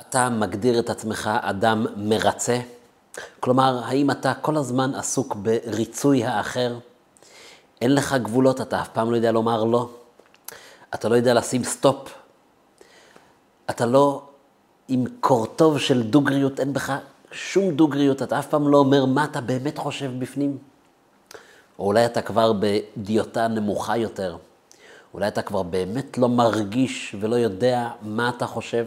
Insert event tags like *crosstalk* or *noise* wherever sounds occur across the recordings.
אתה מגדיר את עצמך אדם מרצה? כלומר, האם אתה כל הזמן עסוק בריצוי האחר? אין לך גבולות, אתה אף פעם לא יודע לומר לא. אתה לא יודע לשים סטופ. אתה לא עם קורטוב של דוגריות, אין בך שום דוגריות, אתה אף פעם לא אומר מה אתה באמת חושב בפנים. או אולי אתה כבר בדיוטה נמוכה יותר. אולי אתה כבר באמת לא מרגיש ולא יודע מה אתה חושב.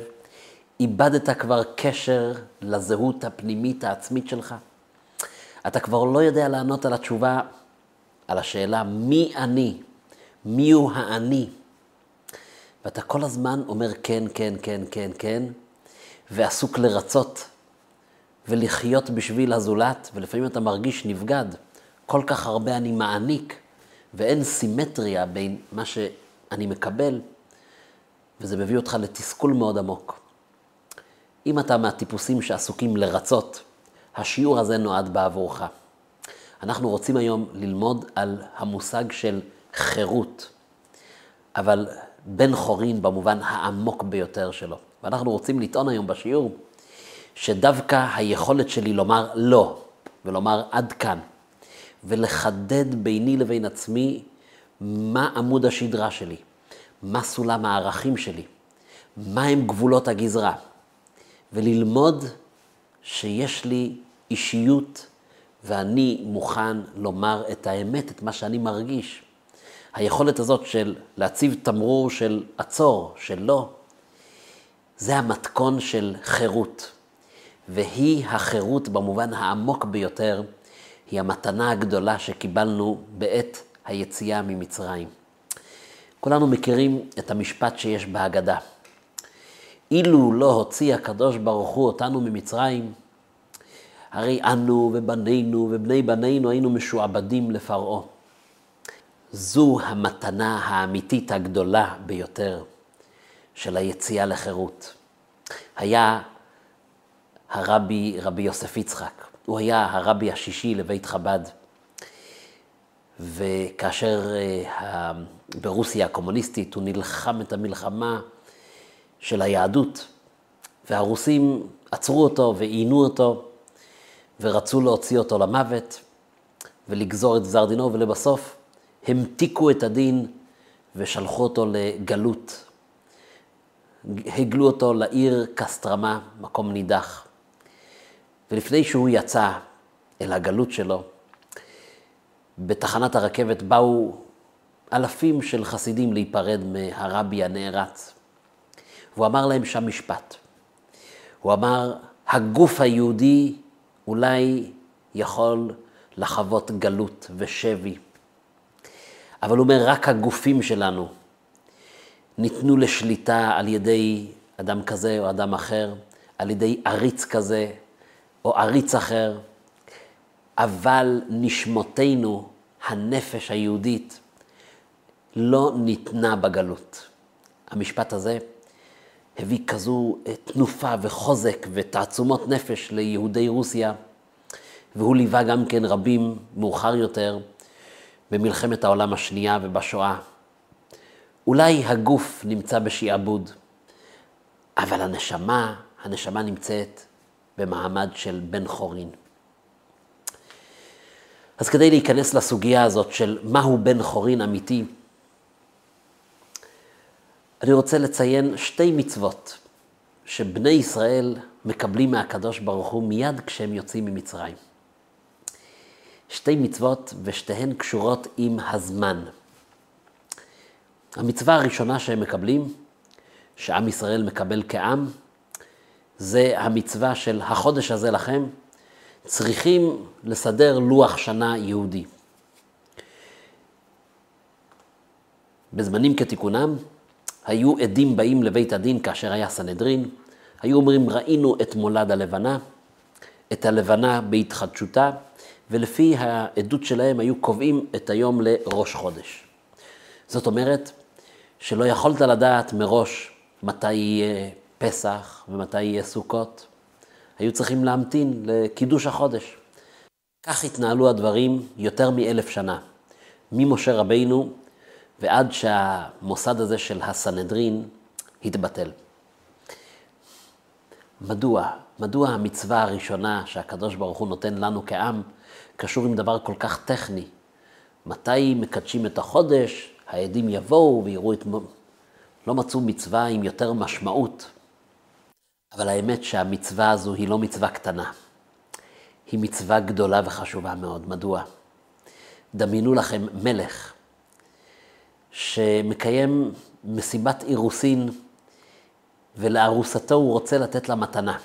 איבדת כבר קשר לזהות הפנימית העצמית שלך. אתה כבר לא יודע לענות על התשובה, על השאלה מי אני, מי הוא האני. ואתה כל הזמן אומר כן, כן, כן, כן, כן, ועסוק לרצות ולחיות בשביל הזולת, ולפעמים אתה מרגיש נבגד. כל כך הרבה אני מעניק, ואין סימטריה בין מה שאני מקבל, וזה מביא אותך לתסכול מאוד עמוק. אם אתה מהטיפוסים שעסוקים לרצות, השיעור הזה נועד בעבורך. אנחנו רוצים היום ללמוד על המושג של חירות, אבל בן חורין במובן העמוק ביותר שלו. ואנחנו רוצים לטעון היום בשיעור שדווקא היכולת שלי לומר לא, ולומר עד כאן, ולחדד ביני לבין עצמי מה עמוד השדרה שלי, מה סולם הערכים שלי, מהם גבולות הגזרה, וללמוד שיש לי אישיות ואני מוכן לומר את האמת, את מה שאני מרגיש. היכולת הזאת של להציב תמרור של עצור, של לא, זה המתכון של חירות. והיא החירות במובן העמוק ביותר, היא המתנה הגדולה שקיבלנו בעת היציאה ממצרים. כולנו מכירים את המשפט שיש בהגדה. אילו לא הוציא הקדוש ברוך הוא אותנו ממצרים, הרי אנו ובנינו ובני בנינו היינו משועבדים לפרעה. זו המתנה האמיתית הגדולה ביותר של היציאה לחירות. היה הרבי, רבי יוסף יצחק, הוא היה הרבי השישי לבית חב"ד, וכאשר אה, ברוסיה הקומוניסטית הוא נלחם את המלחמה של היהדות, והרוסים עצרו אותו ועיינו אותו, ורצו להוציא אותו למוות ולגזור את גזר דינו, ולבסוף המתיקו את הדין ושלחו אותו לגלות. הגלו אותו לעיר קסטרמה, מקום נידח. ולפני שהוא יצא אל הגלות שלו, בתחנת הרכבת באו אלפים של חסידים להיפרד מהרבי הנערץ. והוא אמר להם שם משפט. הוא אמר, הגוף היהודי אולי יכול לחוות גלות ושבי, אבל הוא אומר, רק הגופים שלנו ניתנו לשליטה על ידי אדם כזה או אדם אחר, על ידי עריץ כזה או עריץ אחר, אבל נשמותינו, הנפש היהודית, לא ניתנה בגלות. המשפט הזה הביא כזו תנופה וחוזק ותעצומות נפש ליהודי רוסיה, והוא ליווה גם כן רבים מאוחר יותר במלחמת העולם השנייה ובשואה. אולי הגוף נמצא בשעבוד, אבל הנשמה, הנשמה נמצאת במעמד של בן חורין. אז כדי להיכנס לסוגיה הזאת של מהו בן חורין אמיתי, אני רוצה לציין שתי מצוות שבני ישראל מקבלים מהקדוש ברוך הוא מיד כשהם יוצאים ממצרים. שתי מצוות ושתיהן קשורות עם הזמן. המצווה הראשונה שהם מקבלים, שעם ישראל מקבל כעם, זה המצווה של החודש הזה לכם, צריכים לסדר לוח שנה יהודי. בזמנים כתיקונם, היו עדים באים לבית הדין כאשר היה סנהדרין, היו אומרים ראינו את מולד הלבנה, את הלבנה בהתחדשותה, ולפי העדות שלהם היו קובעים את היום לראש חודש. זאת אומרת שלא יכולת לדעת מראש מתי יהיה פסח ומתי יהיה סוכות. היו צריכים להמתין לקידוש החודש. כך התנהלו הדברים יותר מאלף שנה, ממשה רבינו ועד שהמוסד הזה של הסנהדרין התבטל. מדוע? מדוע המצווה הראשונה שהקדוש ברוך הוא נותן לנו כעם קשור עם דבר כל כך טכני? מתי מקדשים את החודש, העדים יבואו ויראו את... לא מצאו מצווה עם יותר משמעות. אבל האמת שהמצווה הזו היא לא מצווה קטנה. היא מצווה גדולה וחשובה מאוד. מדוע? דמיינו לכם מלך שמקיים מסיבת אירוסין ולארוסתו הוא רוצה לתת לה מתנה.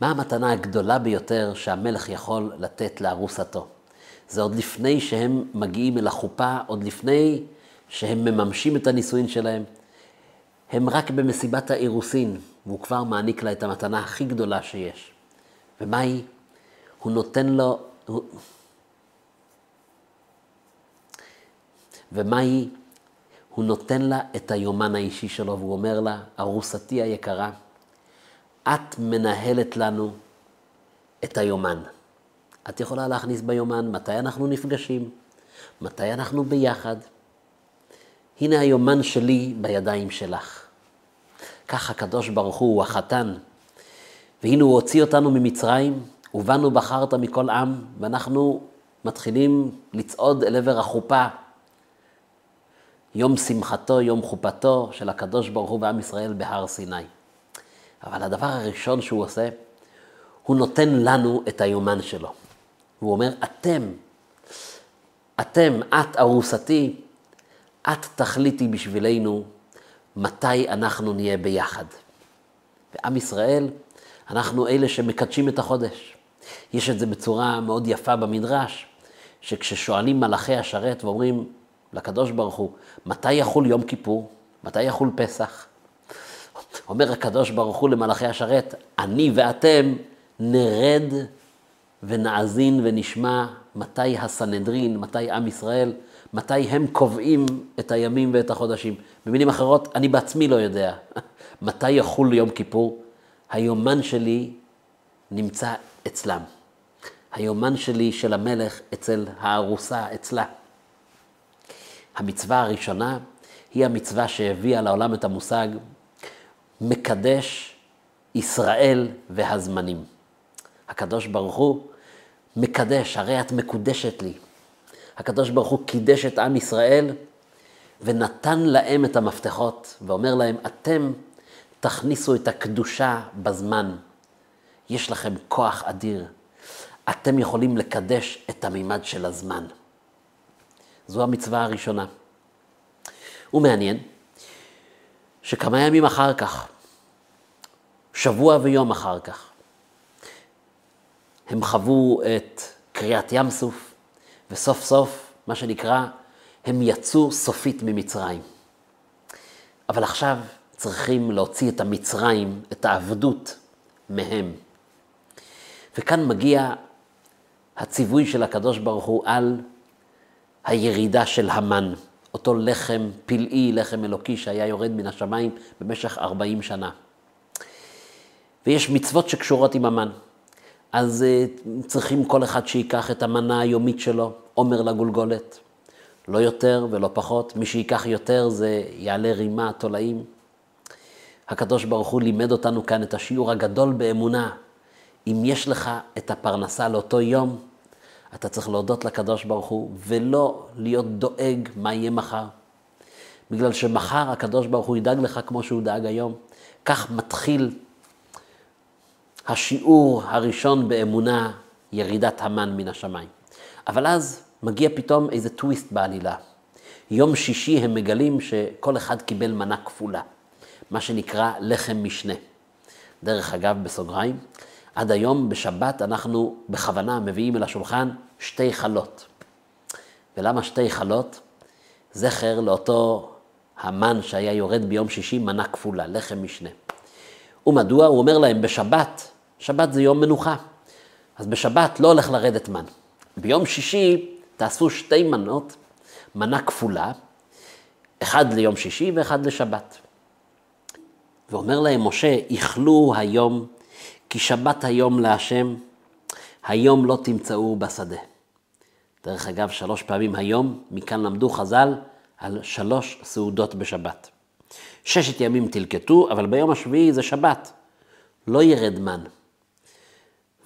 מה המתנה הגדולה ביותר שהמלך יכול לתת לארוסתו? זה עוד לפני שהם מגיעים אל החופה, עוד לפני שהם מממשים את הנישואין שלהם. הם רק במסיבת האירוסין, והוא כבר מעניק לה את המתנה הכי גדולה שיש. ומה היא? הוא נותן לו... ומה היא? הוא נותן לה את היומן האישי שלו, והוא אומר לה, ארוסתי היקרה, את מנהלת לנו את היומן. את יכולה להכניס ביומן מתי אנחנו נפגשים, מתי אנחנו ביחד. הנה היומן שלי בידיים שלך. כך הקדוש ברוך הוא, החתן. והנה הוא הוציא אותנו ממצרים, ובנו בחרת מכל עם, ואנחנו מתחילים לצעוד אל עבר החופה. יום שמחתו, יום חופתו של הקדוש ברוך הוא ועם ישראל בהר סיני. אבל הדבר הראשון שהוא עושה, הוא נותן לנו את היומן שלו. הוא אומר, אתם, אתם, את ארוסתי, את תחליטי בשבילנו מתי אנחנו נהיה ביחד. ועם ישראל, אנחנו אלה שמקדשים את החודש. יש את זה בצורה מאוד יפה במדרש, שכששואלים מלאכי השרת ואומרים לקדוש ברוך הוא, מתי יחול יום כיפור? מתי יחול פסח? אומר הקדוש ברוך הוא למלאכי השרת, אני ואתם נרד ונאזין ונשמע מתי הסנהדרין, מתי עם ישראל, מתי הם קובעים את הימים ואת החודשים. במילים אחרות, אני בעצמי לא יודע מתי יחול יום כיפור. היומן שלי נמצא אצלם. היומן שלי של המלך אצל הארוסה, אצלה. המצווה הראשונה היא המצווה שהביאה לעולם את המושג מקדש ישראל והזמנים. הקדוש ברוך הוא מקדש, הרי את מקודשת לי. הקדוש ברוך הוא קידש את עם ישראל ונתן להם את המפתחות, ואומר להם, אתם תכניסו את הקדושה בזמן. יש לכם כוח אדיר. אתם יכולים לקדש את המימד של הזמן. זו המצווה הראשונה. ומעניין שכמה ימים אחר כך, שבוע ויום אחר כך, הם חוו את קריאת ים סוף, וסוף סוף, מה שנקרא, הם יצאו סופית ממצרים. אבל עכשיו צריכים להוציא את המצרים, את העבדות, מהם. וכאן מגיע הציווי של הקדוש ברוך הוא על הירידה של המן, אותו לחם פלאי, לחם אלוקי שהיה יורד מן השמיים במשך 40 שנה. ויש מצוות שקשורות עם המן. אז uh, צריכים כל אחד שיקח את המנה היומית שלו, עומר לגולגולת. לא יותר ולא פחות, מי שיקח יותר זה יעלה רימה, תולעים. הקדוש ברוך הוא לימד אותנו כאן את השיעור הגדול באמונה. אם יש לך את הפרנסה לאותו יום, אתה צריך להודות לקדוש ברוך הוא, ולא להיות דואג מה יהיה מחר. בגלל שמחר הקדוש ברוך הוא ידאג לך כמו שהוא דאג היום. כך מתחיל השיעור הראשון באמונה, ירידת המן מן השמיים. אבל אז מגיע פתאום איזה טוויסט בעלילה. יום שישי הם מגלים שכל אחד קיבל מנה כפולה, מה שנקרא לחם משנה. דרך אגב, בסוגריים, עד היום בשבת אנחנו בכוונה מביאים אל השולחן שתי חלות. ולמה שתי חלות? זכר לאותו המן שהיה יורד ביום שישי, מנה כפולה, לחם משנה. ומדוע? הוא אומר להם, בשבת, שבת זה יום מנוחה, אז בשבת לא הולך לרדת מן. ביום שישי תאספו שתי מנות, מנה כפולה, אחד ליום שישי ואחד לשבת. ואומר להם משה, איכלו היום, כי שבת היום להשם, היום לא תמצאו בשדה. דרך אגב, שלוש פעמים היום, מכאן למדו חז"ל על שלוש סעודות בשבת. ששת ימים תלקטו, אבל ביום השביעי זה שבת. לא ירד מן.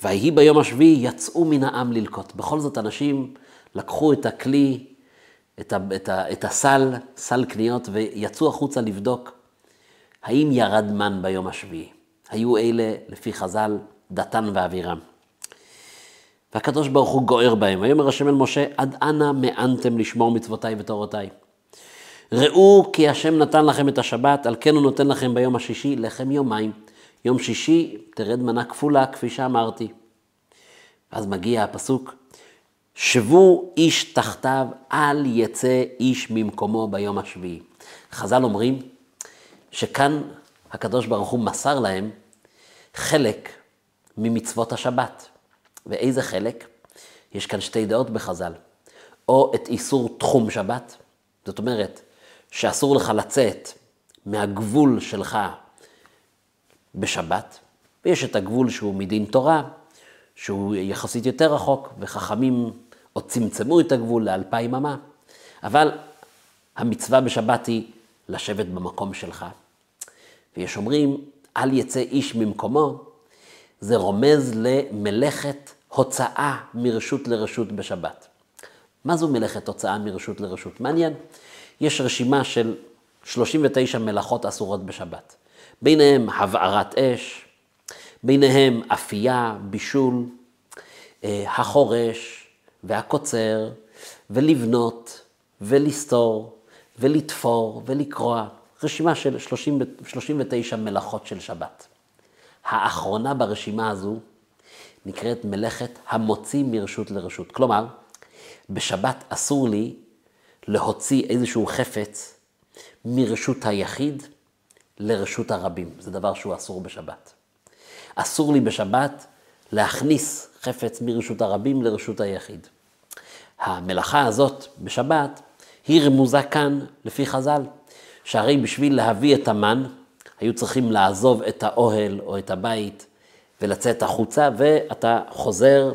ויהי ביום השביעי, יצאו מן העם ללקוט. בכל זאת, אנשים לקחו את הכלי, את, ה, את, ה, את הסל, סל קניות, ויצאו החוצה לבדוק האם ירד מן ביום השביעי. היו אלה, לפי חז"ל, דתן ואבירם. והקדוש ברוך הוא גוער בהם. ויאמר השם אל משה, עד אנה מאנתם לשמור מצוותיי ותורותיי. ראו כי השם נתן לכם את השבת, על כן הוא נותן לכם ביום השישי לחם יומיים. יום שישי תרד מנה כפולה, כפי שאמרתי. ואז מגיע הפסוק, שבו איש תחתיו, אל יצא איש ממקומו ביום השביעי. חז"ל אומרים שכאן הקדוש ברוך הוא מסר להם חלק ממצוות השבת. ואיזה חלק? יש כאן שתי דעות בחז"ל. או את איסור תחום שבת, זאת אומרת שאסור לך לצאת מהגבול שלך בשבת, ויש את הגבול שהוא מדין תורה, שהוא יחסית יותר רחוק, וחכמים עוד צמצמו את הגבול לאלפיים אמה, אבל המצווה בשבת היא לשבת במקום שלך. ויש אומרים, אל יצא איש ממקומו, זה רומז למלאכת הוצאה מרשות לרשות בשבת. מה זו מלאכת הוצאה מרשות לרשות? מעניין. יש רשימה של 39 מלאכות אסורות בשבת. ביניהם הבערת אש, ביניהם אפייה, בישול, אה, החורש והקוצר, ולבנות, ולסתור, ולתפור, ולקרוע. רשימה של 30, 39 מלאכות של שבת. האחרונה ברשימה הזו נקראת מלאכת המוציא מרשות לרשות. כלומר, בשבת אסור לי להוציא איזשהו חפץ מרשות היחיד לרשות הרבים. זה דבר שהוא אסור בשבת. אסור לי בשבת להכניס חפץ מרשות הרבים לרשות היחיד. המלאכה הזאת בשבת היא רמוזה כאן לפי חז"ל, שהרי בשביל להביא את המן, היו צריכים לעזוב את האוהל או את הבית ולצאת החוצה, ואתה חוזר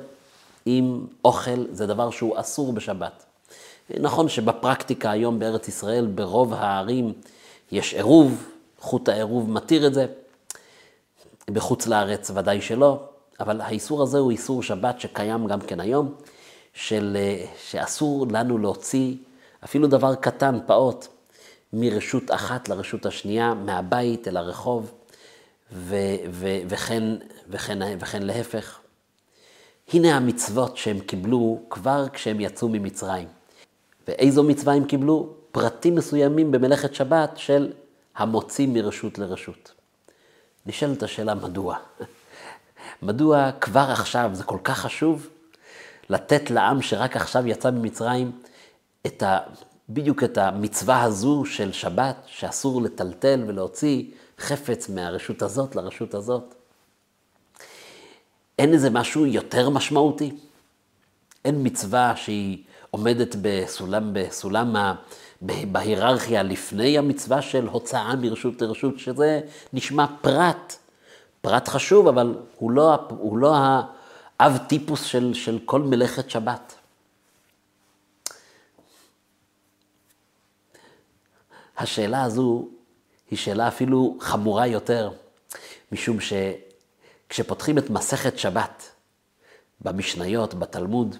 עם אוכל, זה דבר שהוא אסור בשבת. נכון שבפרקטיקה היום בארץ ישראל, ברוב הערים יש עירוב, חוט העירוב מתיר את זה, בחוץ לארץ ודאי שלא, אבל האיסור הזה הוא איסור שבת שקיים גם כן היום, של, שאסור לנו להוציא אפילו דבר קטן, פעוט, מרשות אחת לרשות השנייה, מהבית אל הרחוב, ו, ו, וכן, וכן, וכן להפך. הנה המצוות שהם קיבלו כבר כשהם יצאו ממצרים. ואיזו מצווה הם קיבלו? פרטים מסוימים במלאכת שבת של המוציא מרשות לרשות. נשאלת השאלה מדוע. *laughs* מדוע כבר עכשיו, זה כל כך חשוב, לתת לעם שרק עכשיו יצא ממצרים את בדיוק את המצווה הזו של שבת, שאסור לטלטל ולהוציא חפץ מהרשות הזאת לרשות הזאת. אין איזה משהו יותר משמעותי? אין מצווה שהיא עומדת בסולם, בסולם ה... בהיררכיה לפני המצווה של הוצאה מרשות לרשות, שזה נשמע פרט, פרט חשוב, אבל הוא לא, הוא לא האב טיפוס של, של כל מלאכת שבת. השאלה הזו היא שאלה אפילו חמורה יותר, משום שכשפותחים את מסכת שבת במשניות, בתלמוד,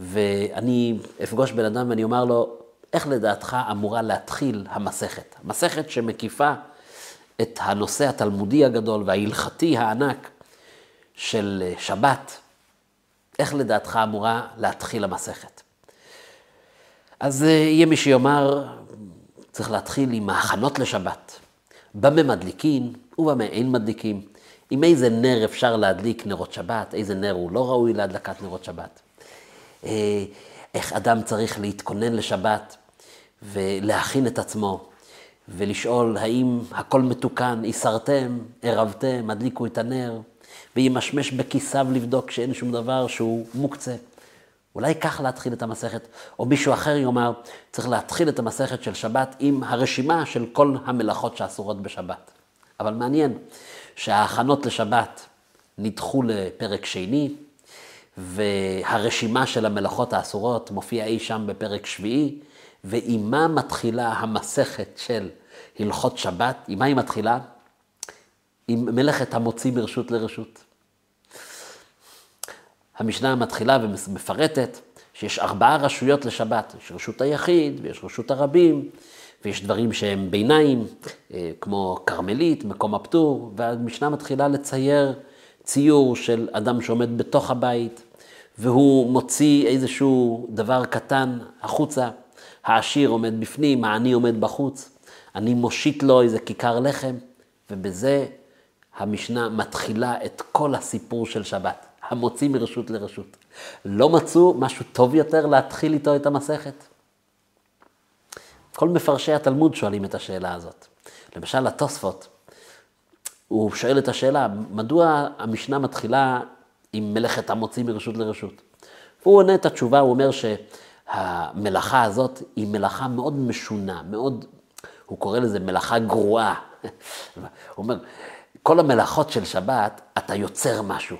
ואני אפגוש בן אדם ואני אומר לו, איך לדעתך אמורה להתחיל המסכת? מסכת שמקיפה את הנושא התלמודי הגדול וההלכתי הענק של שבת, איך לדעתך אמורה להתחיל המסכת? אז אה, יהיה מי שיאמר, צריך להתחיל עם ההכנות לשבת. במה מדליקים ובמה אין מדליקים. עם איזה נר אפשר להדליק נרות שבת, איזה נר הוא לא ראוי להדלקת נרות שבת. אה, איך אדם צריך להתכונן לשבת ולהכין את עצמו ולשאול האם הכל מתוקן, הסרתם, ערבתם, הדליקו את הנר, וימשמש בכיסיו לבדוק שאין שום דבר שהוא מוקצה. אולי כך להתחיל את המסכת, או מישהו אחר יאמר, צריך להתחיל את המסכת של שבת עם הרשימה של כל המלאכות שאסורות בשבת. אבל מעניין שההכנות לשבת נדחו לפרק שני, והרשימה של המלאכות האסורות מופיעה אי שם בפרק שביעי, ועימה מתחילה המסכת של הלכות שבת. עם מה היא מתחילה? עם מלאכת המוציא מרשות לרשות. המשנה מתחילה ומפרטת שיש ארבעה רשויות לשבת, יש רשות היחיד ויש רשות הרבים, ויש דברים שהם ביניים, אה, כמו כרמלית, מקום הפטור, והמשנה מתחילה לצייר ציור של אדם שעומד בתוך הבית, והוא מוציא איזשהו דבר קטן החוצה, העשיר עומד בפנים, העני עומד בחוץ, אני מושיט לו איזה כיכר לחם, ובזה המשנה מתחילה את כל הסיפור של שבת, המוציא מרשות לרשות. לא מצאו משהו טוב יותר להתחיל איתו את המסכת? כל מפרשי התלמוד שואלים את השאלה הזאת. למשל, התוספות, הוא שואל את השאלה, מדוע המשנה מתחילה עם מלאכת המוציא מרשות לרשות? והוא עונה את התשובה, הוא אומר שהמלאכה הזאת היא מלאכה מאוד משונה, מאוד, הוא קורא לזה מלאכה גרועה. *laughs* הוא אומר, כל המלאכות של שבת, אתה יוצר משהו.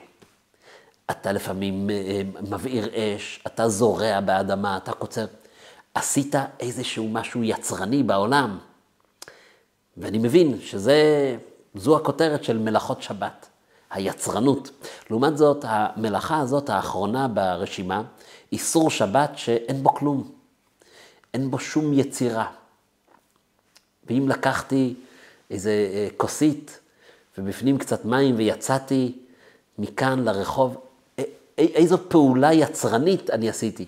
אתה לפעמים אה, מבעיר אש, אתה זורע באדמה, אתה קוצר. עשית איזשהו משהו יצרני בעולם. ואני מבין שזו הכותרת של מלאכות שבת, היצרנות. לעומת זאת, המלאכה הזאת, האחרונה ברשימה, איסור שבת שאין בו כלום. אין בו שום יצירה. ואם לקחתי איזה אה, כוסית ובפנים קצת מים ויצאתי מכאן לרחוב, איזו פעולה יצרנית אני עשיתי.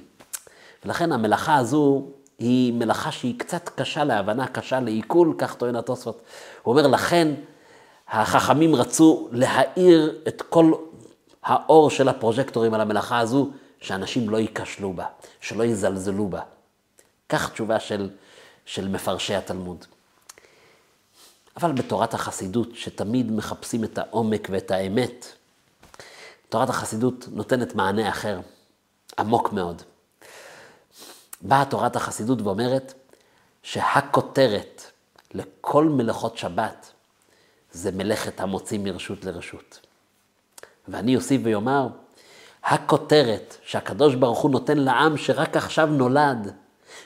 ולכן המלאכה הזו היא מלאכה שהיא קצת קשה להבנה, קשה לעיכול, כך טוען התוספות. הוא אומר, לכן החכמים רצו להאיר את כל האור של הפרוז'קטורים על המלאכה הזו, שאנשים לא ייכשלו בה, שלא יזלזלו בה. כך תשובה של, של מפרשי התלמוד. אבל בתורת החסידות, שתמיד מחפשים את העומק ואת האמת, תורת החסידות נותנת מענה אחר, עמוק מאוד. באה תורת החסידות ואומרת שהכותרת לכל מלאכות שבת זה מלאכת המוציא מרשות לרשות. ואני אוסיף ואומר, הכותרת שהקדוש ברוך הוא נותן לעם שרק עכשיו נולד,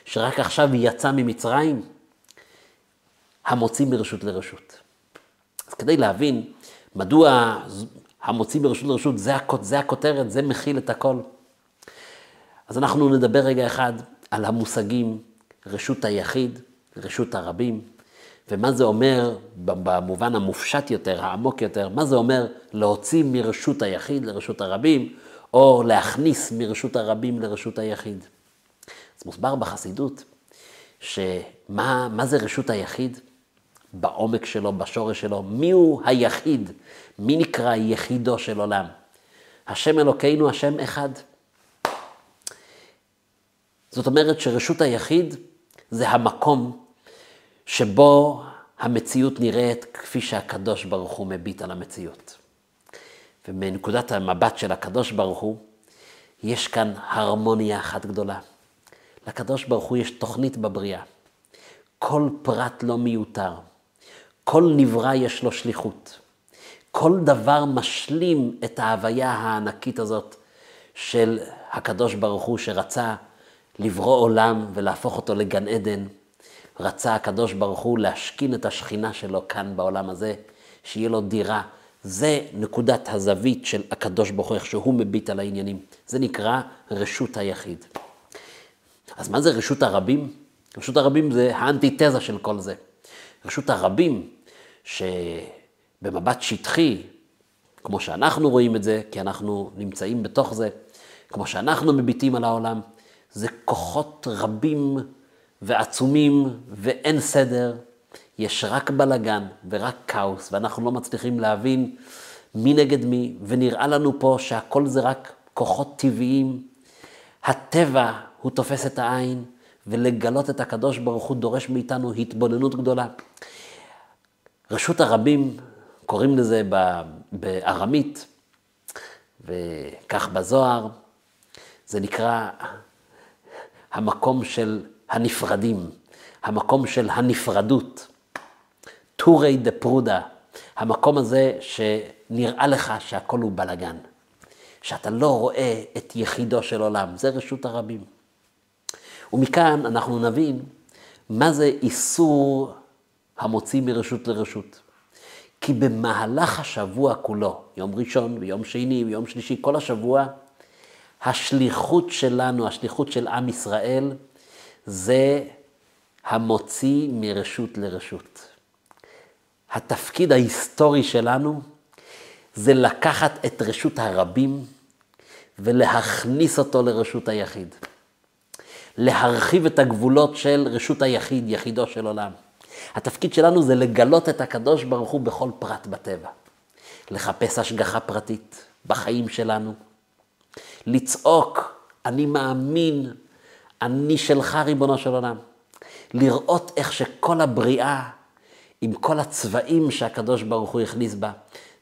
שרק עכשיו יצא ממצרים, המוציא מרשות לרשות. אז כדי להבין מדוע המוציא מרשות לרשות, זה, זה הכותרת, זה מכיל את הכל. אז אנחנו נדבר רגע אחד על המושגים רשות היחיד, רשות הרבים, ומה זה אומר במובן המופשט יותר, העמוק יותר, מה זה אומר להוציא מרשות היחיד לרשות הרבים, או להכניס מרשות הרבים לרשות היחיד. אז מוסבר בחסידות, שמה זה רשות היחיד? בעומק שלו, בשורש שלו, מיהו היחיד? מי נקרא יחידו של עולם? השם אלוקינו, השם אחד. זאת אומרת שרשות היחיד זה המקום שבו המציאות נראית כפי שהקדוש ברוך הוא מביט על המציאות. ומנקודת המבט של הקדוש ברוך הוא, יש כאן הרמוניה אחת גדולה. לקדוש ברוך הוא יש תוכנית בבריאה. כל פרט לא מיותר. כל נברא יש לו שליחות. כל דבר משלים את ההוויה הענקית הזאת של הקדוש ברוך הוא שרצה לברוא עולם ולהפוך אותו לגן עדן. רצה הקדוש ברוך הוא להשכין את השכינה שלו כאן בעולם הזה, שיהיה לו דירה. זה נקודת הזווית של הקדוש ברוך הוא, איך שהוא מביט על העניינים. זה נקרא רשות היחיד. אז מה זה רשות הרבים? רשות הרבים זה האנטיתזה של כל זה. רשות הרבים, שבמבט שטחי, כמו שאנחנו רואים את זה, כי אנחנו נמצאים בתוך זה, כמו שאנחנו מביטים על העולם, זה כוחות רבים ועצומים ואין סדר, יש רק בלגן ורק כאוס, ואנחנו לא מצליחים להבין מי נגד מי, ונראה לנו פה שהכל זה רק כוחות טבעיים. הטבע הוא תופס את העין, ולגלות את הקדוש ברוך הוא דורש מאיתנו התבוננות גדולה. רשות הרבים, קוראים לזה בארמית, וכך בזוהר, זה נקרא המקום של הנפרדים, המקום של הנפרדות. טורי דה פרודה, המקום הזה שנראה לך שהכל הוא בלגן, שאתה לא רואה את יחידו של עולם, זה רשות הרבים. ומכאן אנחנו נבין מה זה איסור המוציא מרשות לרשות. כי במהלך השבוע כולו, יום ראשון ויום שני ויום שלישי, כל השבוע, השליחות שלנו, השליחות של עם ישראל, זה המוציא מרשות לרשות. התפקיד ההיסטורי שלנו זה לקחת את רשות הרבים ולהכניס אותו לרשות היחיד. להרחיב את הגבולות של רשות היחיד, יחידו של עולם. התפקיד שלנו זה לגלות את הקדוש ברוך הוא בכל פרט בטבע. לחפש השגחה פרטית בחיים שלנו. לצעוק, אני מאמין, אני שלך ריבונו של עולם. לראות איך שכל הבריאה, עם כל הצבעים שהקדוש ברוך הוא הכניס בה,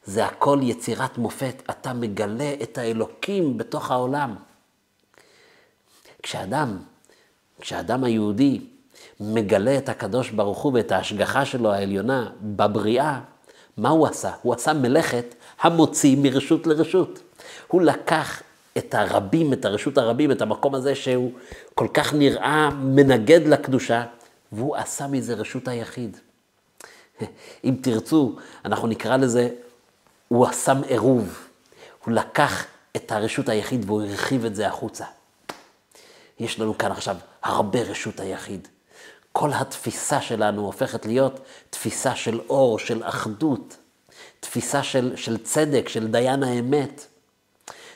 זה הכל יצירת מופת. אתה מגלה את האלוקים בתוך העולם. כשאדם, כשאדם היהודי מגלה את הקדוש ברוך הוא ואת ההשגחה שלו העליונה בבריאה, מה הוא עשה? הוא עשה מלאכת המוציא מרשות לרשות. הוא לקח את הרבים, את הרשות הרבים, את המקום הזה שהוא כל כך נראה מנגד לקדושה, והוא עשה מזה רשות היחיד. אם תרצו, אנחנו נקרא לזה, הוא עשה עירוב. הוא לקח את הרשות היחיד והוא הרחיב את זה החוצה. יש לנו כאן עכשיו הרבה רשות היחיד. כל התפיסה שלנו הופכת להיות תפיסה של אור, של אחדות, תפיסה של, של צדק, של דיין האמת.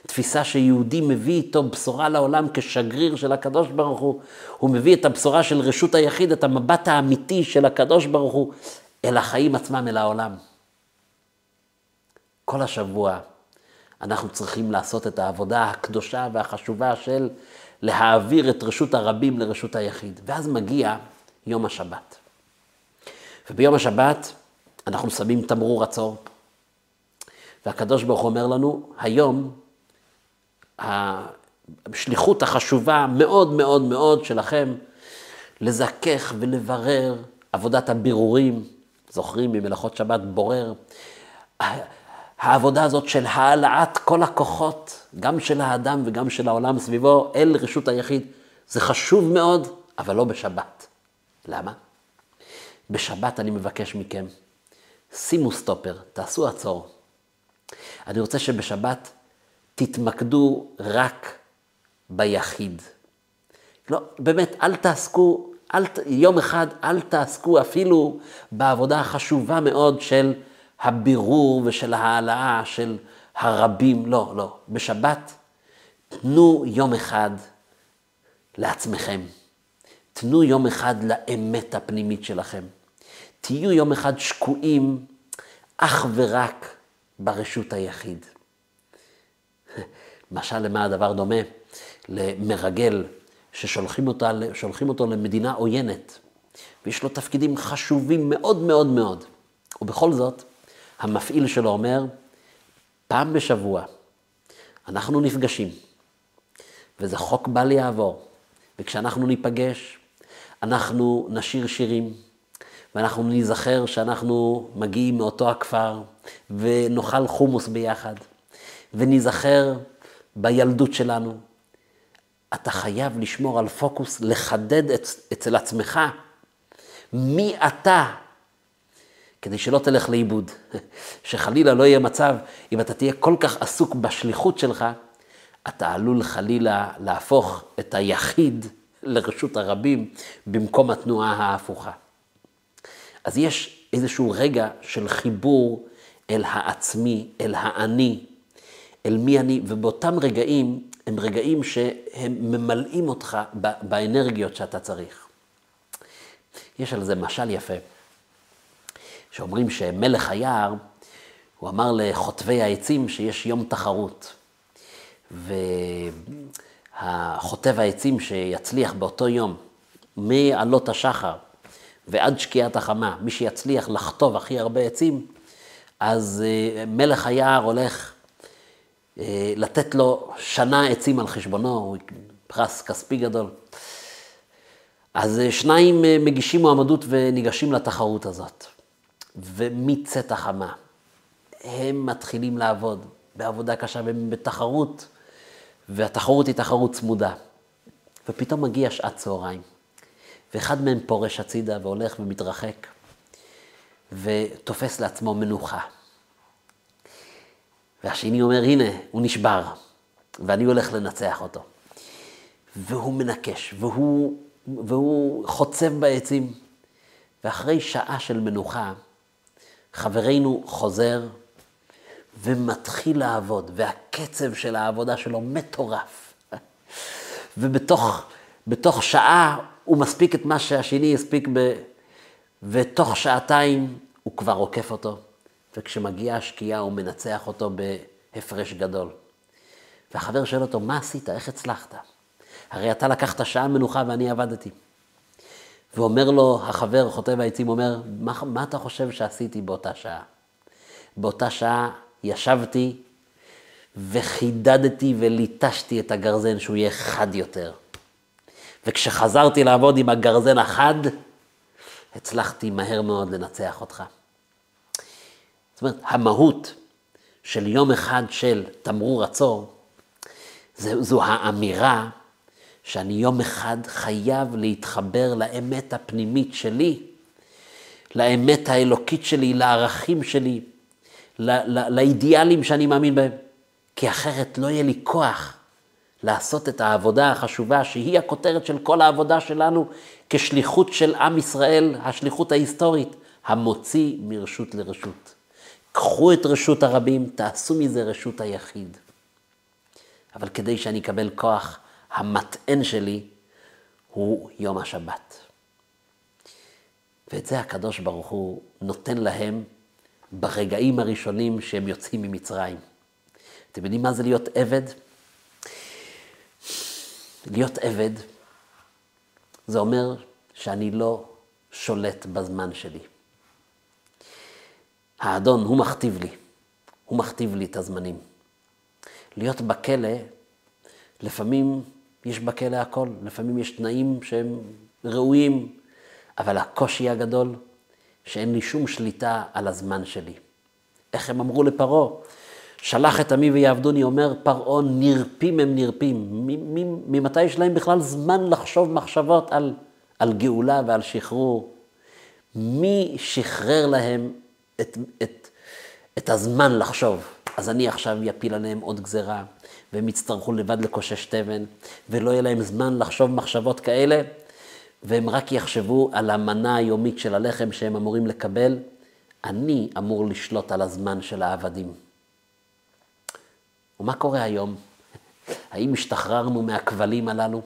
תפיסה שיהודי מביא איתו בשורה לעולם כשגריר של הקדוש ברוך הוא. הוא מביא את הבשורה של רשות היחיד, את המבט האמיתי של הקדוש ברוך הוא, אל החיים עצמם, אל העולם. כל השבוע אנחנו צריכים לעשות את העבודה הקדושה והחשובה של להעביר את רשות הרבים לרשות היחיד. ואז מגיע יום השבת. וביום השבת אנחנו שמים תמרור עצור, והקדוש ברוך הוא אומר לנו, היום השליחות החשובה מאוד מאוד מאוד שלכם לזכך ולברר עבודת הבירורים, זוכרים ממלאכות שבת בורר, העבודה הזאת של העלאת כל הכוחות, גם של האדם וגם של העולם סביבו, אל רשות היחיד, זה חשוב מאוד, אבל לא בשבת. למה? בשבת אני מבקש מכם, שימו סטופר, תעשו עצור. אני רוצה שבשבת תתמקדו רק ביחיד. לא, באמת, אל תעסקו, אל, יום אחד אל תעסקו אפילו בעבודה החשובה מאוד של הבירור ושל ההעלאה של הרבים. לא, לא. בשבת תנו יום אחד לעצמכם. תנו יום אחד לאמת הפנימית שלכם. תהיו יום אחד שקועים אך ורק ברשות היחיד. *laughs* משל למה הדבר דומה? למרגל ששולחים אותה, אותו למדינה עוינת, ויש לו תפקידים חשובים מאוד מאוד מאוד. ובכל זאת, המפעיל שלו אומר, פעם בשבוע אנחנו נפגשים, וזה חוק בל יעבור, וכשאנחנו ניפגש, אנחנו נשיר שירים, ואנחנו ניזכר שאנחנו מגיעים מאותו הכפר, ונאכל חומוס ביחד, וניזכר בילדות שלנו. אתה חייב לשמור על פוקוס, לחדד אצל עצמך מי אתה, כדי שלא תלך לאיבוד. *laughs* שחלילה לא יהיה מצב, אם אתה תהיה כל כך עסוק בשליחות שלך, אתה עלול חלילה להפוך את היחיד לרשות הרבים במקום התנועה ההפוכה. אז יש איזשהו רגע של חיבור אל העצמי, אל האני, אל מי אני, ובאותם רגעים הם רגעים שהם ממלאים אותך באנרגיות שאתה צריך. יש על זה משל יפה, שאומרים שמלך היער, הוא אמר לחוטבי העצים שיש יום תחרות. והחוטב העצים שיצליח באותו יום, מעלות השחר ועד שקיעת החמה, מי שיצליח לחטוב הכי הרבה עצים, אז אה, מלך היער הולך אה, לתת לו שנה עצים על חשבונו, פרס כספי גדול. אז אה, שניים מגישים מועמדות וניגשים לתחרות הזאת. ומצאת החמה, הם מתחילים לעבוד בעבודה קשה והם בתחרות, והתחרות היא תחרות צמודה. ופתאום מגיע שעת צהריים, ואחד מהם פורש הצידה והולך ומתרחק. ותופס לעצמו מנוחה. והשני אומר, הנה, הוא נשבר, ואני הולך לנצח אותו. והוא מנקש, והוא, והוא חוצב בעצים. ואחרי שעה של מנוחה, חברנו חוזר ומתחיל לעבוד, והקצב של העבודה שלו מטורף. ובתוך בתוך שעה הוא מספיק את מה שהשני הספיק, ב... ותוך שעתיים הוא כבר עוקף אותו, וכשמגיעה השקיעה הוא מנצח אותו בהפרש גדול. והחבר שואל אותו, מה עשית? איך הצלחת? הרי אתה לקחת שעה מנוחה ואני עבדתי. ואומר לו החבר, חוטב העצים, אומר, מה, מה אתה חושב שעשיתי באותה שעה? באותה שעה ישבתי וחידדתי וליטשתי את הגרזן שהוא יהיה חד יותר. וכשחזרתי לעבוד עם הגרזן החד, הצלחתי מהר מאוד לנצח אותך. זאת אומרת, המהות של יום אחד של תמרור עצור, זו האמירה שאני יום אחד חייב להתחבר לאמת הפנימית שלי, לאמת האלוקית שלי, לערכים שלי, לאידיאלים שאני מאמין בהם, כי אחרת לא יהיה לי כוח לעשות את העבודה החשובה, שהיא הכותרת של כל העבודה שלנו כשליחות של עם ישראל, השליחות ההיסטורית, המוציא מרשות לרשות. קחו את רשות הרבים, תעשו מזה רשות היחיד. אבל כדי שאני אקבל כוח, המטען שלי הוא יום השבת. ואת זה הקדוש ברוך הוא נותן להם ברגעים הראשונים שהם יוצאים ממצרים. אתם יודעים מה זה להיות עבד? להיות עבד, זה אומר שאני לא שולט בזמן שלי. האדון, הוא מכתיב לי, הוא מכתיב לי את הזמנים. להיות בכלא, לפעמים יש בכלא הכל, לפעמים יש תנאים שהם ראויים, אבל הקושי הגדול, שאין לי שום שליטה על הזמן שלי. איך הם אמרו לפרעה? שלח את עמי ויעבדוני, אומר פרעה, נרפים הם נרפים. ממתי יש להם בכלל זמן לחשוב מחשבות על, על גאולה ועל שחרור? מי שחרר להם את, את, את הזמן לחשוב? אז אני עכשיו אפיל עליהם עוד גזרה, והם יצטרכו לבד לקושש תבן, ולא יהיה להם זמן לחשוב מחשבות כאלה, והם רק יחשבו על המנה היומית של הלחם שהם אמורים לקבל. אני אמור לשלוט על הזמן של העבדים. ומה קורה היום? האם השתחררנו מהכבלים הללו?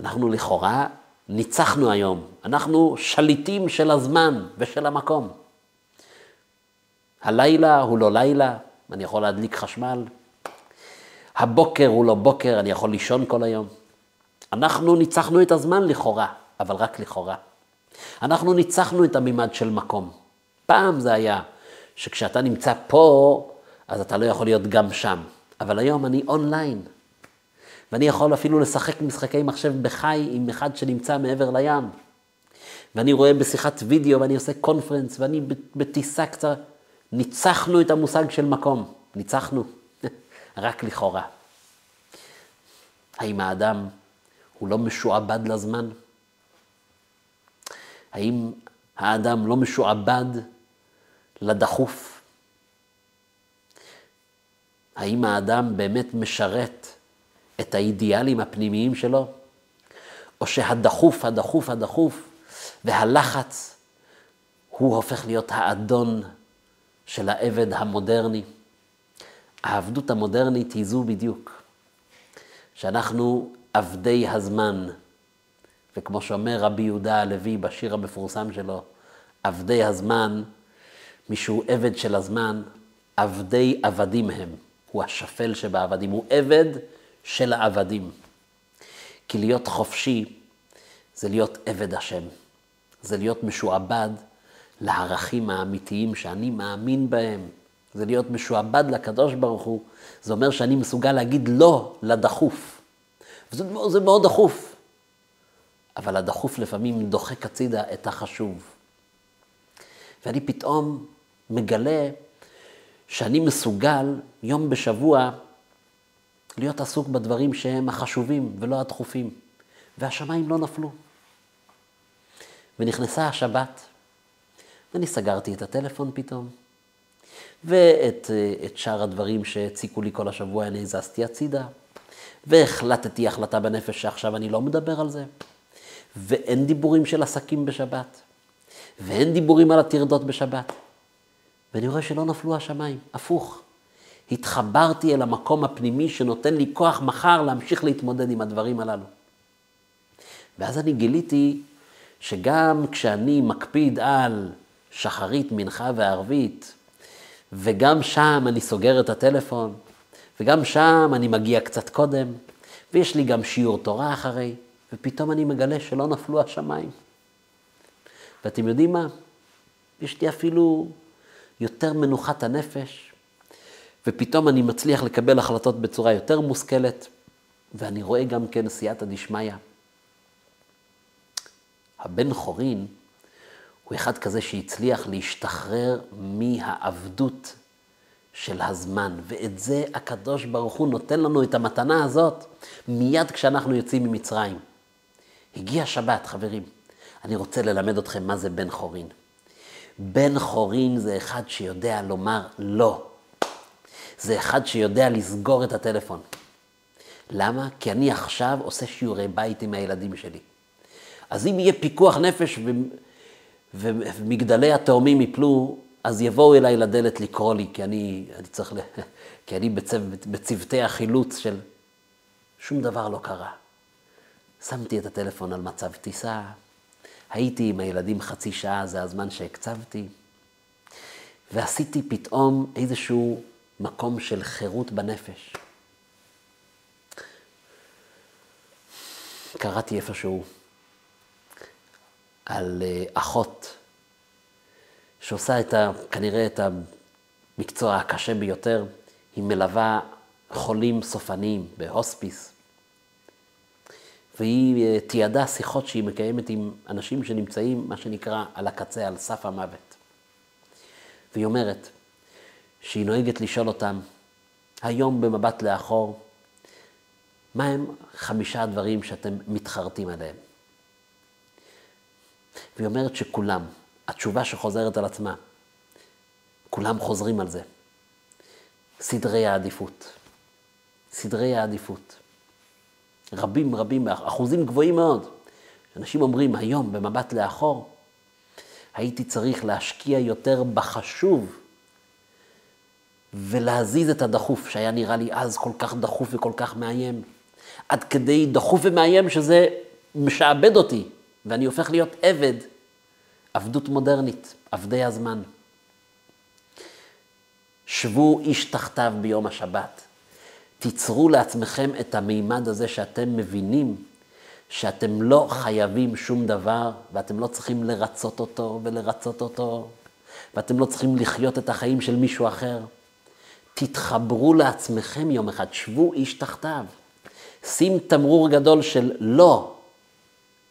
אנחנו לכאורה ניצחנו היום, אנחנו שליטים של הזמן ושל המקום. הלילה הוא לא לילה, אני יכול להדליק חשמל. הבוקר הוא לא בוקר, אני יכול לישון כל היום. אנחנו ניצחנו את הזמן לכאורה, אבל רק לכאורה. אנחנו ניצחנו את המימד של מקום. פעם זה היה שכשאתה נמצא פה, אז אתה לא יכול להיות גם שם. אבל היום אני אונליין, ואני יכול אפילו לשחק משחקי מחשב בחי עם אחד שנמצא מעבר לים. ואני רואה בשיחת וידאו ואני עושה קונפרנס ואני בטיסה קצרה. ניצחנו את המושג של מקום, ניצחנו, רק לכאורה. האם האדם הוא לא משועבד לזמן? האם האדם לא משועבד לדחוף? האם האדם באמת משרת את האידיאלים הפנימיים שלו? או שהדחוף, הדחוף, הדחוף והלחץ הוא הופך להיות האדון של העבד המודרני. העבדות המודרנית היא זו בדיוק, שאנחנו עבדי הזמן, וכמו שאומר רבי יהודה הלוי בשיר המפורסם שלו, עבדי הזמן, מי שהוא עבד של הזמן, עבדי עבדים הם. הוא השפל שבעבדים, הוא עבד של העבדים. כי להיות חופשי זה להיות עבד השם, זה להיות משועבד לערכים האמיתיים שאני מאמין בהם, זה להיות משועבד לקדוש ברוך הוא, זה אומר שאני מסוגל להגיד לא לדחוף. וזה מאוד דחוף, אבל הדחוף לפעמים דוחק הצידה את החשוב. ואני פתאום מגלה שאני מסוגל יום בשבוע להיות עסוק בדברים שהם החשובים ולא הדחופים. והשמיים לא נפלו. ונכנסה השבת, אני סגרתי את הטלפון פתאום, ואת את שאר הדברים שהציקו לי כל השבוע אני הזזתי הצידה, והחלטתי החלטה בנפש שעכשיו אני לא מדבר על זה, ואין דיבורים של עסקים בשבת, ואין דיבורים על הטרדות בשבת. ואני רואה שלא נפלו השמיים, הפוך. התחברתי אל המקום הפנימי שנותן לי כוח מחר להמשיך להתמודד עם הדברים הללו. ואז אני גיליתי שגם כשאני מקפיד על שחרית, מנחה וערבית, וגם שם אני סוגר את הטלפון, וגם שם אני מגיע קצת קודם, ויש לי גם שיעור תורה אחרי, ופתאום אני מגלה שלא נפלו השמיים. ואתם יודעים מה? יש לי אפילו יותר מנוחת הנפש, ופתאום אני מצליח לקבל החלטות בצורה יותר מושכלת, ואני רואה גם כן סייעתא דשמיא. הבן חורין הוא אחד כזה שהצליח להשתחרר מהעבדות של הזמן, ואת זה הקדוש ברוך הוא נותן לנו את המתנה הזאת מיד כשאנחנו יוצאים ממצרים. הגיע שבת, חברים. אני רוצה ללמד אתכם מה זה בן חורין. בן חורין זה אחד שיודע לומר לא. זה אחד שיודע לסגור את הטלפון. למה? כי אני עכשיו עושה שיעורי בית עם הילדים שלי. אז אם יהיה פיקוח נפש. ומגדלי התאומים יפלו, אז יבואו אליי לדלת לקרוא לי, כי אני, אני צריך, ל... *laughs* כי אני בצו... בצוותי החילוץ של... שום דבר לא קרה. שמתי את הטלפון על מצב טיסה, הייתי עם הילדים חצי שעה, זה הזמן שהקצבתי, ועשיתי פתאום איזשהו מקום של חירות בנפש. קראתי איפשהו על אה, אחות שעושה את ה, כנראה את המקצוע הקשה ביותר, היא מלווה חולים סופניים בהוספיס. והיא אה, תיעדה שיחות שהיא מקיימת עם אנשים שנמצאים, מה שנקרא, על הקצה, על סף המוות. והיא אומרת שהיא נוהגת לשאול אותם, היום במבט לאחור, מה הם חמישה הדברים שאתם מתחרטים עליהם? והיא אומרת שכולם, התשובה שחוזרת על עצמה, כולם חוזרים על זה. סדרי העדיפות. סדרי העדיפות. רבים רבים, אחוזים גבוהים מאוד. אנשים אומרים, היום, במבט לאחור, הייתי צריך להשקיע יותר בחשוב ולהזיז את הדחוף, שהיה נראה לי אז כל כך דחוף וכל כך מאיים. עד כדי דחוף ומאיים שזה משעבד אותי, ואני הופך להיות עבד, עבדות מודרנית, עבדי הזמן. שבו איש תחתיו ביום השבת. תיצרו לעצמכם את המימד הזה שאתם מבינים שאתם לא חייבים שום דבר, ואתם לא צריכים לרצות אותו ולרצות אותו, ואתם לא צריכים לחיות את החיים של מישהו אחר. תתחברו לעצמכם יום אחד, שבו איש תחתיו. שים תמרור גדול של לא.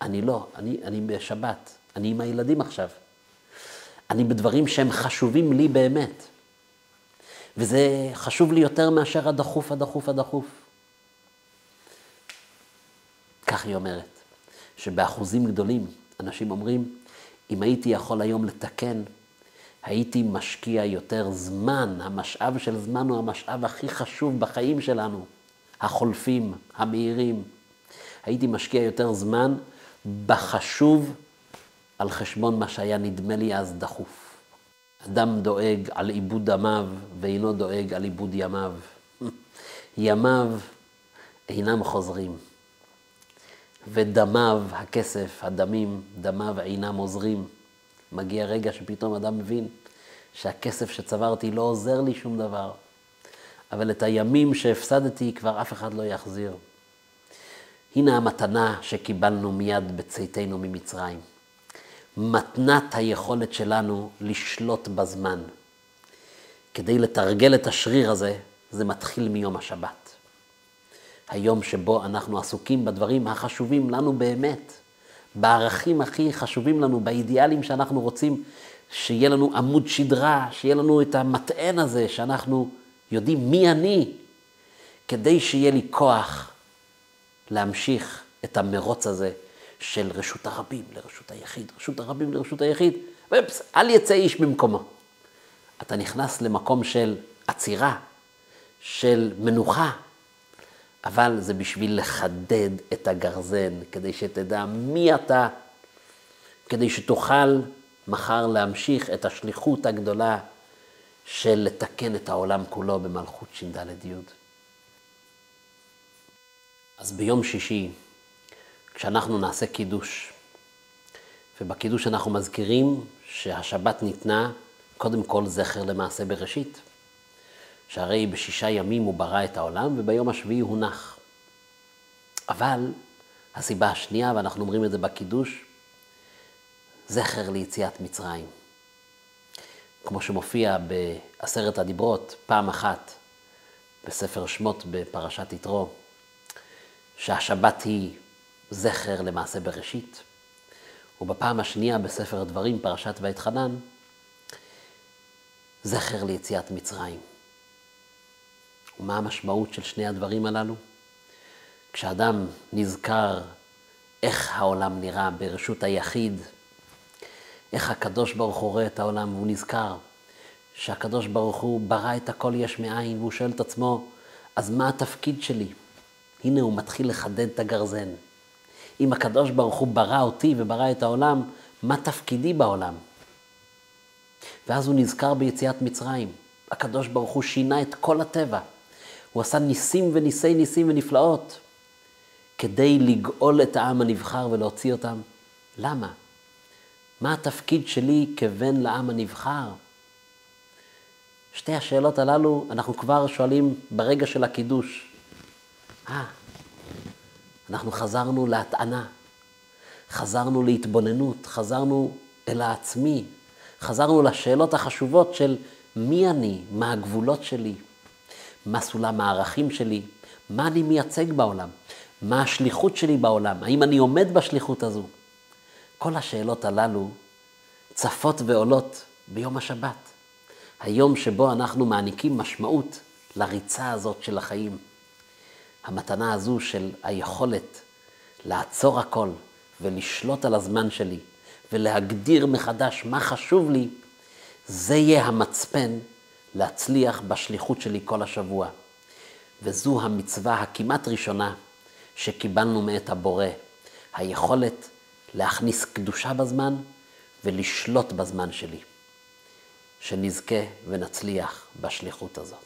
אני לא, אני, אני בשבת, אני עם הילדים עכשיו. אני בדברים שהם חשובים לי באמת. וזה חשוב לי יותר מאשר הדחוף, הדחוף, הדחוף. כך היא אומרת, שבאחוזים גדולים אנשים אומרים, אם הייתי יכול היום לתקן, הייתי משקיע יותר זמן, המשאב של זמן הוא המשאב הכי חשוב בחיים שלנו, החולפים, המהירים. הייתי משקיע יותר זמן בחשוב על חשבון מה שהיה נדמה לי אז דחוף. אדם דואג על עיבוד דמיו ואינו דואג על עיבוד ימיו. *laughs* ימיו אינם חוזרים, ודמיו, הכסף, הדמים, דמיו אינם עוזרים. מגיע רגע שפתאום אדם מבין שהכסף שצברתי לא עוזר לי שום דבר, אבל את הימים שהפסדתי כבר אף אחד לא יחזיר. הנה המתנה שקיבלנו מיד בצאתנו ממצרים. מתנת היכולת שלנו לשלוט בזמן. כדי לתרגל את השריר הזה, זה מתחיל מיום השבת. היום שבו אנחנו עסוקים בדברים החשובים לנו באמת, בערכים הכי חשובים לנו, באידיאלים שאנחנו רוצים שיהיה לנו עמוד שדרה, שיהיה לנו את המטען הזה, שאנחנו יודעים מי אני, כדי שיהיה לי כוח להמשיך את המרוץ הזה של רשות הרבים לרשות היחיד, רשות הרבים לרשות היחיד, ופס, אל יצא איש במקומו. אתה נכנס למקום של עצירה, של מנוחה, אבל זה בשביל לחדד את הגרזן, כדי שתדע מי אתה, כדי שתוכל מחר להמשיך את השליחות הגדולה של לתקן את העולם כולו במלכות ש"ד י'. אז ביום שישי, כשאנחנו נעשה קידוש, ובקידוש אנחנו מזכירים שהשבת ניתנה קודם כל זכר למעשה בראשית. שהרי בשישה ימים הוא ברא את העולם וביום השביעי הוא נח. אבל הסיבה השנייה, ואנחנו אומרים את זה בקידוש, זכר ליציאת מצרים. כמו שמופיע בעשרת הדיברות, פעם אחת בספר שמות בפרשת יתרו, שהשבת היא זכר למעשה בראשית, ובפעם השנייה בספר הדברים, פרשת ואתחנן, זכר ליציאת מצרים. ומה המשמעות של שני הדברים הללו? כשאדם נזכר איך העולם נראה ברשות היחיד, איך הקדוש ברוך הוא רואה את העולם, והוא נזכר שהקדוש ברוך הוא ברא את הכל יש מאין, והוא שואל את עצמו, אז מה התפקיד שלי? הנה הוא מתחיל לחדד את הגרזן. אם הקדוש ברוך הוא ברא אותי וברא את העולם, מה תפקידי בעולם? ואז הוא נזכר ביציאת מצרים. הקדוש ברוך הוא שינה את כל הטבע. הוא עשה ניסים וניסי ניסים ונפלאות כדי לגאול את העם הנבחר ולהוציא אותם. למה? מה התפקיד שלי כבן לעם הנבחר? שתי השאלות הללו אנחנו כבר שואלים ברגע של הקידוש. אה, אנחנו חזרנו להטענה, חזרנו להתבוננות, חזרנו אל העצמי, חזרנו לשאלות החשובות של מי אני, מה הגבולות שלי, מה סולם הערכים שלי, מה אני מייצג בעולם, מה השליחות שלי בעולם, האם אני עומד בשליחות הזו. כל השאלות הללו צפות ועולות ביום השבת, היום שבו אנחנו מעניקים משמעות לריצה הזאת של החיים. המתנה הזו של היכולת לעצור הכל ולשלוט על הזמן שלי ולהגדיר מחדש מה חשוב לי, זה יהיה המצפן להצליח בשליחות שלי כל השבוע. וזו המצווה הכמעט ראשונה שקיבלנו מאת הבורא, היכולת להכניס קדושה בזמן ולשלוט בזמן שלי. שנזכה ונצליח בשליחות הזאת.